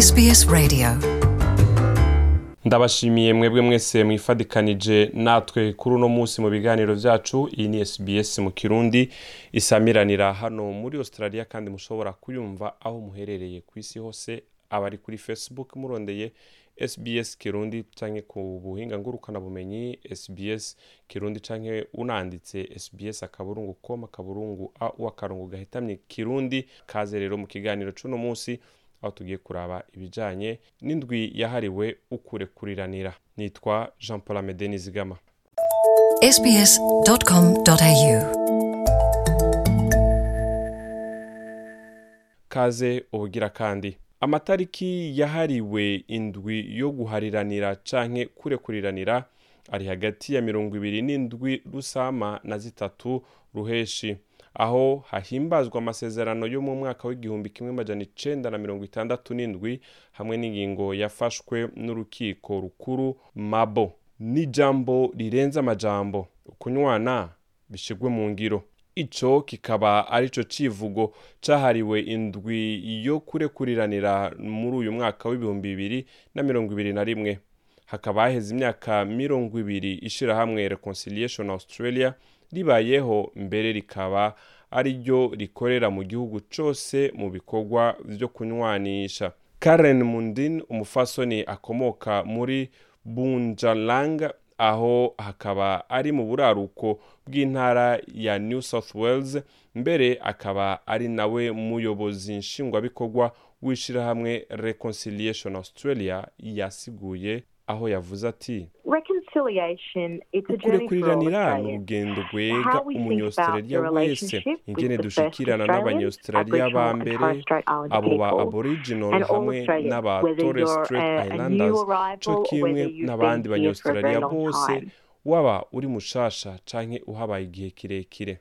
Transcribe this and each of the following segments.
SBS Radio. Ndabashimiye mwebwe mwese mwifadikanije natwe kuri uno munsi mu biganiro byacu. Iyi ni SBS mu kirundi isamiranira hano muri Australia kandi mushobora kuyumva aho muherereye ku isi hose. Abari kuri Facebook murondeye SBS Kirundi canke ku buhinga ngurukana bumenyi SBS Kirundi canke unanditse SBS akaburungu com akaburungu a wakarongo gahitamye Kirundi. Kaze rero mu kiganiro c'uno munsi aho tugiye kuraba ibijanye n'indwi yahariwe ukurekuriranira nitwa Jean Paul Amede Nizigama. Kaze ubugira kandi. Amatariki yahariwe indwi yo guhariranira canke kurekuriranira ari hagati ya mirongo ibiri n'indwi rusama na zitatu ruheshi. Aho hahimbazwa amasezerano yo mu mwaka w'igihumbi kimwe majana icenda na mirongo itandatu n'indwi hamwe n'ingingo yafashwe n'urukiko rukuru mabo. N'ijambo rirenze amajambo. Kunywana bishigwe mu ngiro. Ico kikaba arico civugo cahariwe indwi yo kurekuriranira muri uyu mwaka w'ibihumbi bibiri na mirongo ibiri na rimwe. Hakaba haheze imyaka mirongo ibiri ishirahamwe reconciliation australia ribayeho mbere rikaba ari ryo rikorera mu gihugu cose mu bikorwa vyo kunywanisha. Karen mundin umufasoni akomoka muri bunjalang aho hakaba ari mu buraruko bw'intara ya new south wales mbere akaba ari nawe muyobozi nshingwabikorwa w'ishirahamwe reconciliation australia yasiguye aho yavuze ati Kurekuriranira ni urugendo rwega the wese ingene dushikirana n'abanyaustraliya ba mbere abo ba aboriginal hamwe n'aba Torres Strait Islanders co kimwe n'abandi been here for a very banyaustraliya long bose waba uri mushasha canke uhabaye igihe kirekire.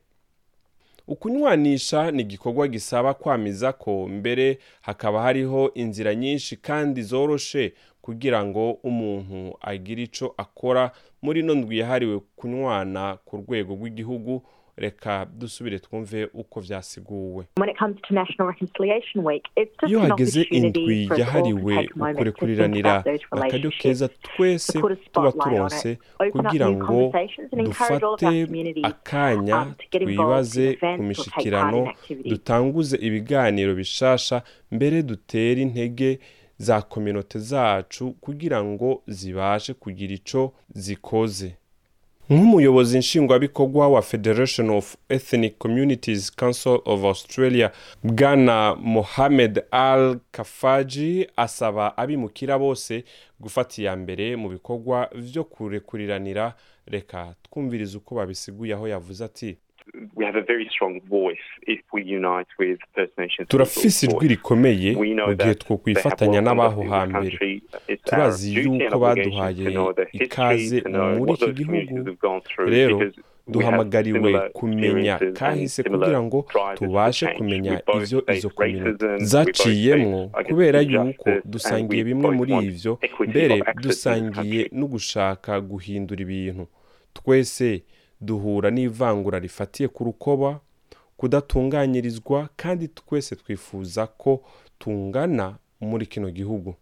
Ukunywanisha ni igikorwa gisaba kwamiza ko mbere hakaba hariho inzira nyinshi kandi zoroshe kugira ngo umuntu agire ico akora muri ino ndwi yahariwe kunywana ku rwego rw'igihugu reka dusubire twumve uko just iyo hageze indwi yahariwe ukurekuriranira akaryo keza twese tuba turonse kugira ngo dufate akanya um, twibaze ku activities. dutanguze ibiganiro bishasha mbere dutere intege za kominote zacu kugira ngo zibashe kugira ico zikoze. Nk'umuyobozi nshingwabikorwa wa federation of ethnic communities council of australia bwana mohamed al kafaji asaba abimukira bose gufata iya mbere mu bikorwa vyo kurekuriranira. Reka twumviriza uko babisiguye aho yavuze ati we have a very strong voice if we unite with First Nations turafise ijwi rikomeye mu gihe twokwifatanya n'abaho hambere. turazi yuko baduhaye ikaze muri iki gihugu. rero duhamagariwe kumenya kahise kugira ngo tubashe kumenya ivyo izo both zaciyemwo kubera yuko dusangiye we bimwe muri ivyo mbere dusangiye no gushaka guhindura ibintu. Twese duhura n'ivangura rifatiye ku rukoba kudatunganyirizwa kandi twese twifuza ko tungana muri kino gihugu.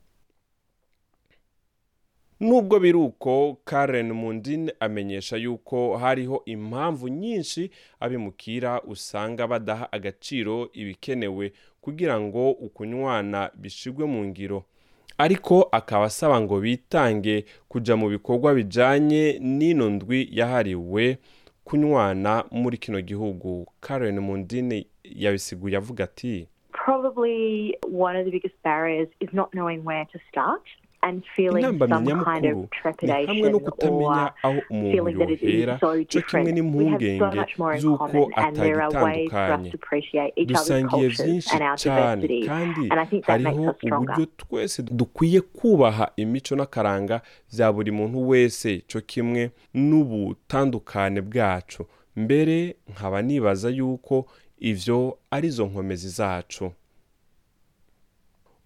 Nubwo biri uko karen mundin amenyesha yuko hariho impamvu nyinshi abimukira usanga badaha agaciro ibikenewe kugira ngo ukunywana bishigwe mu ngiro. Ariko akaba asaba ngo bitange kuja mu bikorwa bijanye n'ino ndwi yahariwe kunywana muri kino gihugu. Karen mundin yabisiguye avuga ati Kind nyamukuru of ni hamwe trepidation no kutamenya aho umuntu yohera cyo kimwe n'impungenge z'uko atagitandukanye to appreciate each other's dusangiye byinshi and our cyane diversity. kandi And I think that makes hariho us stronger. uburyo twese dukwiye kubaha imico n'akaranga bya buri muntu wese cyo kimwe n'ubutandukane bwacu mbere nkaba nibaza yuko ivyo ari zo nkomezi zacu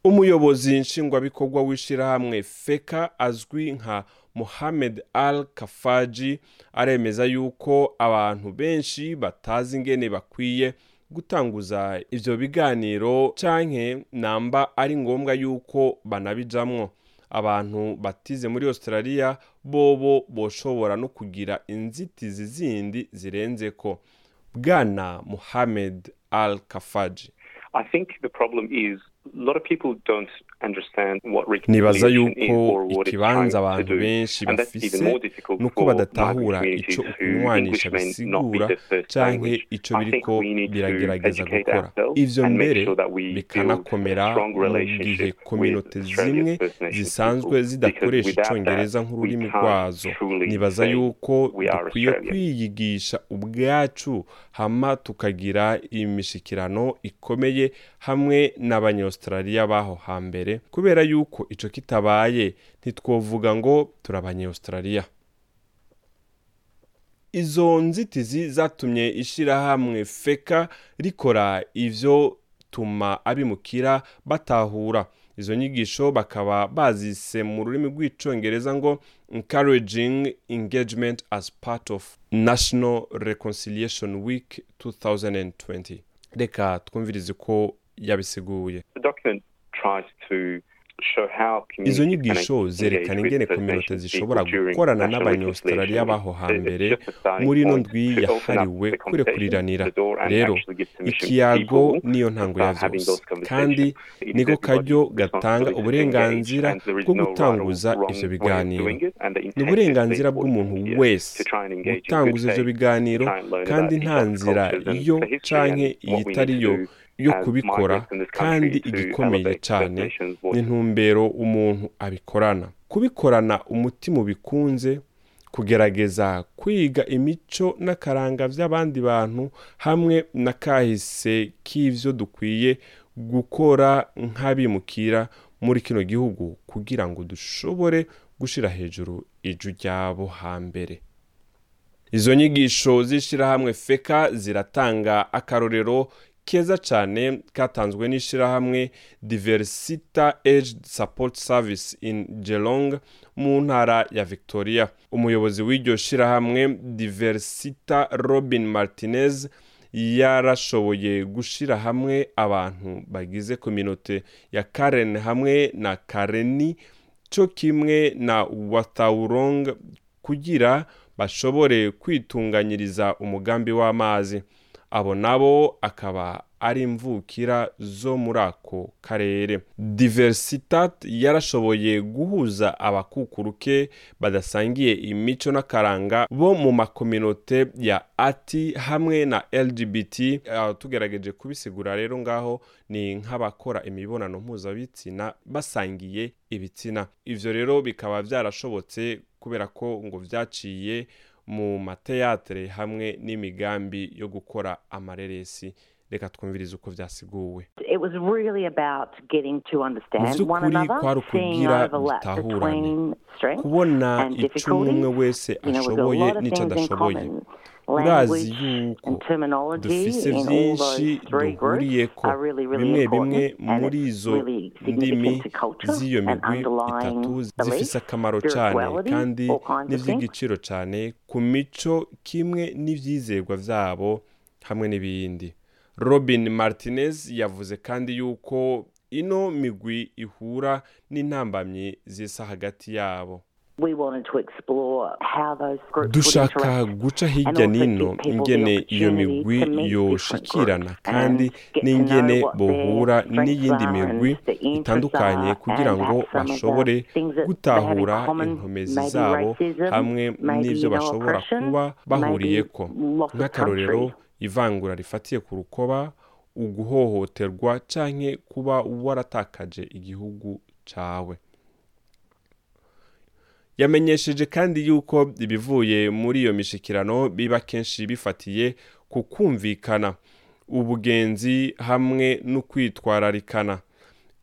umuyobozi nshingwabikorwa w'ishyirahamwe feka azwi nka mohamed al kafaji aremeza yuko abantu benshi batazi ingene bakwiye gutanguza ivyo biganiro canke namba ari ngombwa yuko banabijamwo. Abantu batize muri australia bobo boshobora no kugira inzitizi zindi zirenzeko. Bwana muhamed al kafaji. I think the problem is nibaza yuko ikibanza abantu benshi bafise nuko for badatahura who ukunywanisha bisigura canke ico biriko biragerageza gukora. ivyo mbere bikanakomera mu gihe kominote zimwe zisanzwe zidakoresha icongereza nk'ururimi rwazo. nibaza yuko dukwiye kwiyigisha ubwacu hama tukagira imishikirano ikomeye hamwe n'abanyaustraliya baho hambere kubera yuko ico kitabaye ntitwovuga ngo turi abanyaustraliya izo nzitizi zatumye ishirahamwe feka rikora ivyo tuma abimukira batahura. Izo nyigisho bakaba bazise mu rurimi rw'icongereza ngo encouraging engagement as part of national reconciliation week 2020 reka twumvirize ko yabisiguye. The document tries to show how izo nyigisho zerekana ingene kominote zishobora gukorana n'abanyaustraliya baho hambere muri ino ndwi yahariwe kurekuriranira rero ikiyago niyo ntango ya conversations. kandi niko everybody's gatanga uburenganzira bwo gutanguza ivyo biganiro. ni uburenganzira bw'umuntu wese gutanguza ivyo biganiro kandi nta nzira iyo canke and yo kubikora kandi igikomeye voices. n'intumbero umuntu abikorana kubikorana umutima ubikunze kugerageza kwiga imico n'akaranga vy'abandi bantu hamwe na kahise k'ivyo dukwiye gukora nk'abimukira muri kino gihugu kugira ngo dushobore gushira hejuru iju ryabo hambere izo nyigisho z'ishirahamwe feka ziratanga akarorero keza cyane katanzwe n'ishirahamwe diversita aged support service in gelong mu ntara ya victoria. Umuyobozi w'iryo shirahamwe diversita robin martinez yarashoboye gushira hamwe abantu bagize kominote ya karen hamwe na kareni cyo kimwe na wataurong kugira bashobore kwitunganyiriza umugambi w'amazi. Abo nabo akaba ari imvukira zo muri ako karere. Diversitat yarashoboye guhuza abakukuruke badasangiye imico n'akaranga bo mu makominote ya ati hamwe na lgbt tugerageje kubisigura rero ngaho ni nk'abakora imibonano mpuzabitsina basangiye ibitsina. Ivyo rero bikaba byarashobotse kubera ko ngo vyaciye mu mateyatere hamwe n'imigambi yo gukora amareresi. Reka twumvirize uko vyasiguwe. It was really about getting to understand Mu another, kwari between strengths kubona ico umwe wese ashoboye in adashoboye. Urazi Language yuko and terminology dufise in all vyinshi those three groups. duhuriyeko are really, really bimwe important. bimwe and muri izo really ndimi significant to culture z'iyo and migwi underlying itatu zifise akamaro spirituality, kandi n'ivy'igiciro cane ku mico kimwe n'ivyizerwa vyabo hamwe n'ibindi. Robin martinez yavuze kandi yuko ino migwi ihura n'intambamyi zisa hagati yabo. We wanted to explore how those groups would dushaka guca hirya nino ingene iyo migwi yoshikirana kandi n'ingene bohura n'iyindi migwi itandukanye kugira ngo bashobore gutahura inkomezi zabo hamwe n'ivyo bashobora kuba bahuriyeko. nk'akarorero ivangura rifatiye ku rukoba uguhohoterwa canke kuba waratakaje igihugu cawe. Yamenyesheje kandi yuko ibivuye muri iyo mishikirano biba kenshi bifatiye ku kumvikana ubugenzi hamwe no kwitwararikana.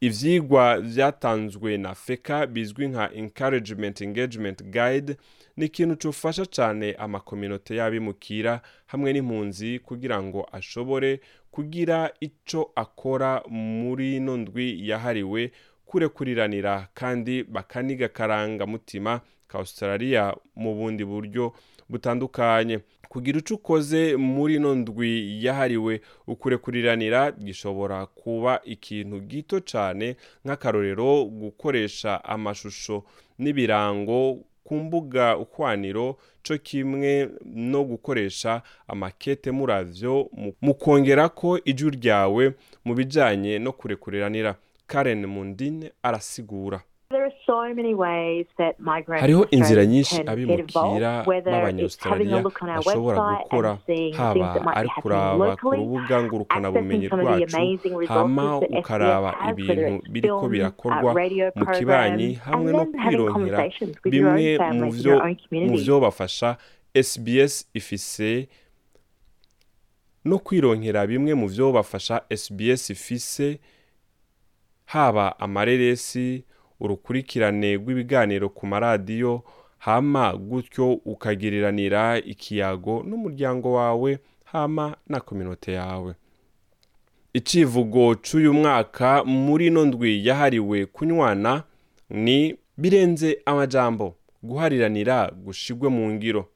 Ivyigwa vyatanzwe na feka bizwi nka encouragement engagement guide ni ikintu cofasha cane amakominote y'abimukira hamwe n'impunzi kugira ngo ashobore kugira ico akora muri ino ndwi yahariwe kurekuriranira kandi bakaniga akarangamutima ka australia mu bundi buryo butandukanye. Kugira icyo ukoze muri ino ndwi yahariwe ukurekuriranira gishobora kuba ikintu gito cyane nk'akarorero gukoresha amashusho n'ibirango ku mbuga ukwaniro cyo kimwe no gukoresha amakete muravyo mu kongera ko ijwi ryawe mu bijyanye no kurekuriranira karen mundine arasigura. Hariho inzira nyinshi abimukira b'abanyaustraliya bashobora gukora haba ari kuraba ku rubuga ngurukanabumenyi rwacu hama ukaraba ibintu biriko birakorwa mu kibanyi hamwe no kwironkera bimwe mu vyo bafasha sbs ifise no kwironkera bimwe mu vyo bafasha sbs ifise haba amareresi urukurikirane rw'ibiganiro ku maradiyo hama gutyo ukagiriranira ikiyago n'umuryango wawe hama na kominote yawe. Icivugo cy'uyu mwaka muri ino ndwi yahariwe kunywana ni birenze amajambo guhariranira gushigwe mu ngiro.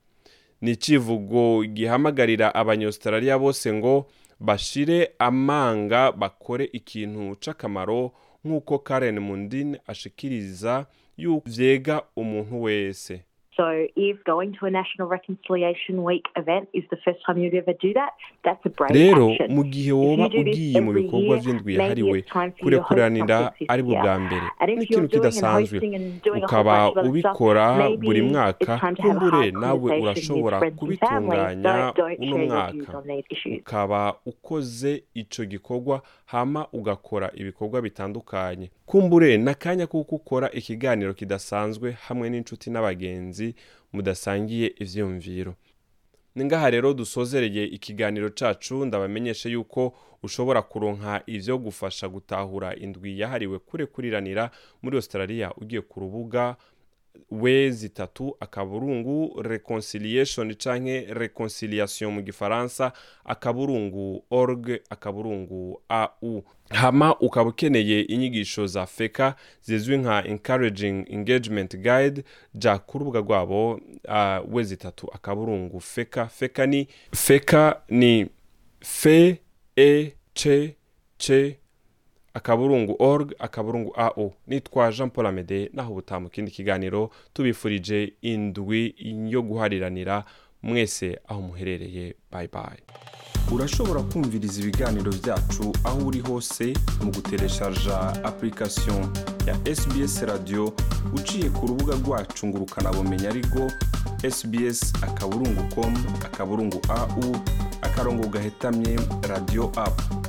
Ni icivugo gihamagarira abanyaustraliya bose ngo bashire amanga bakore ikintu c'akamaro nk'uko karen mundine ashikiriza yuko vyega umuntu wese. So, if going to a National Reconciliation Week event is the first time you'd ever do that, that's a brave rero action. mu gihe woba ugiye mu bikorwa maybe yahariwe kurekuranira ari bwa year. mbere. And if ni you're ikintu doing and kidasanzwe. ukaba ubikora buri mwaka kumbure nawe urashobora kubitunganya uno mwaka. ukaba ukoze ico gikorwa hama ugakora ibikorwa bitandukanye. Kumbure n'akanya kuko ukora ikiganiro kidasanzwe hamwe n'inshuti n'abagenzi. Mudasangiye ivyiyumviro ni ngaha rero dusozereye ikiganiro cacu ndabamenyeshe yuko ushobora kuronka ivyo gufasha gutahura indwi yahariwe kurekuriranira muri australia ugiye ku rubuga we zitatu akaburungu reconciliation canke reconciliation mu gifaransa akaburungu org akaburungu au. Hama ukaba ukeneye inyigisho za feka zizwi nka encouraging engagement guide ja ku rubuga rwabo uh, we zitatu akaburungu feka. Feka ni feka ni fe e ce ce akaburungu org akaburungu ao nitwa jean paul amede naho ubutaha mu kindi kiganiro tubifurije indwi yo guhariranira. Mwese aho muherereye bye bye. Urashobora kumviriza ibiganiro byacu aho uri hose mu gutereshaja application ya sbs radio uciye ku rubuga rwacu ngo ukanabumenya ariko sbs akaburungu com akaburungu au akarongo gahetamye radio app.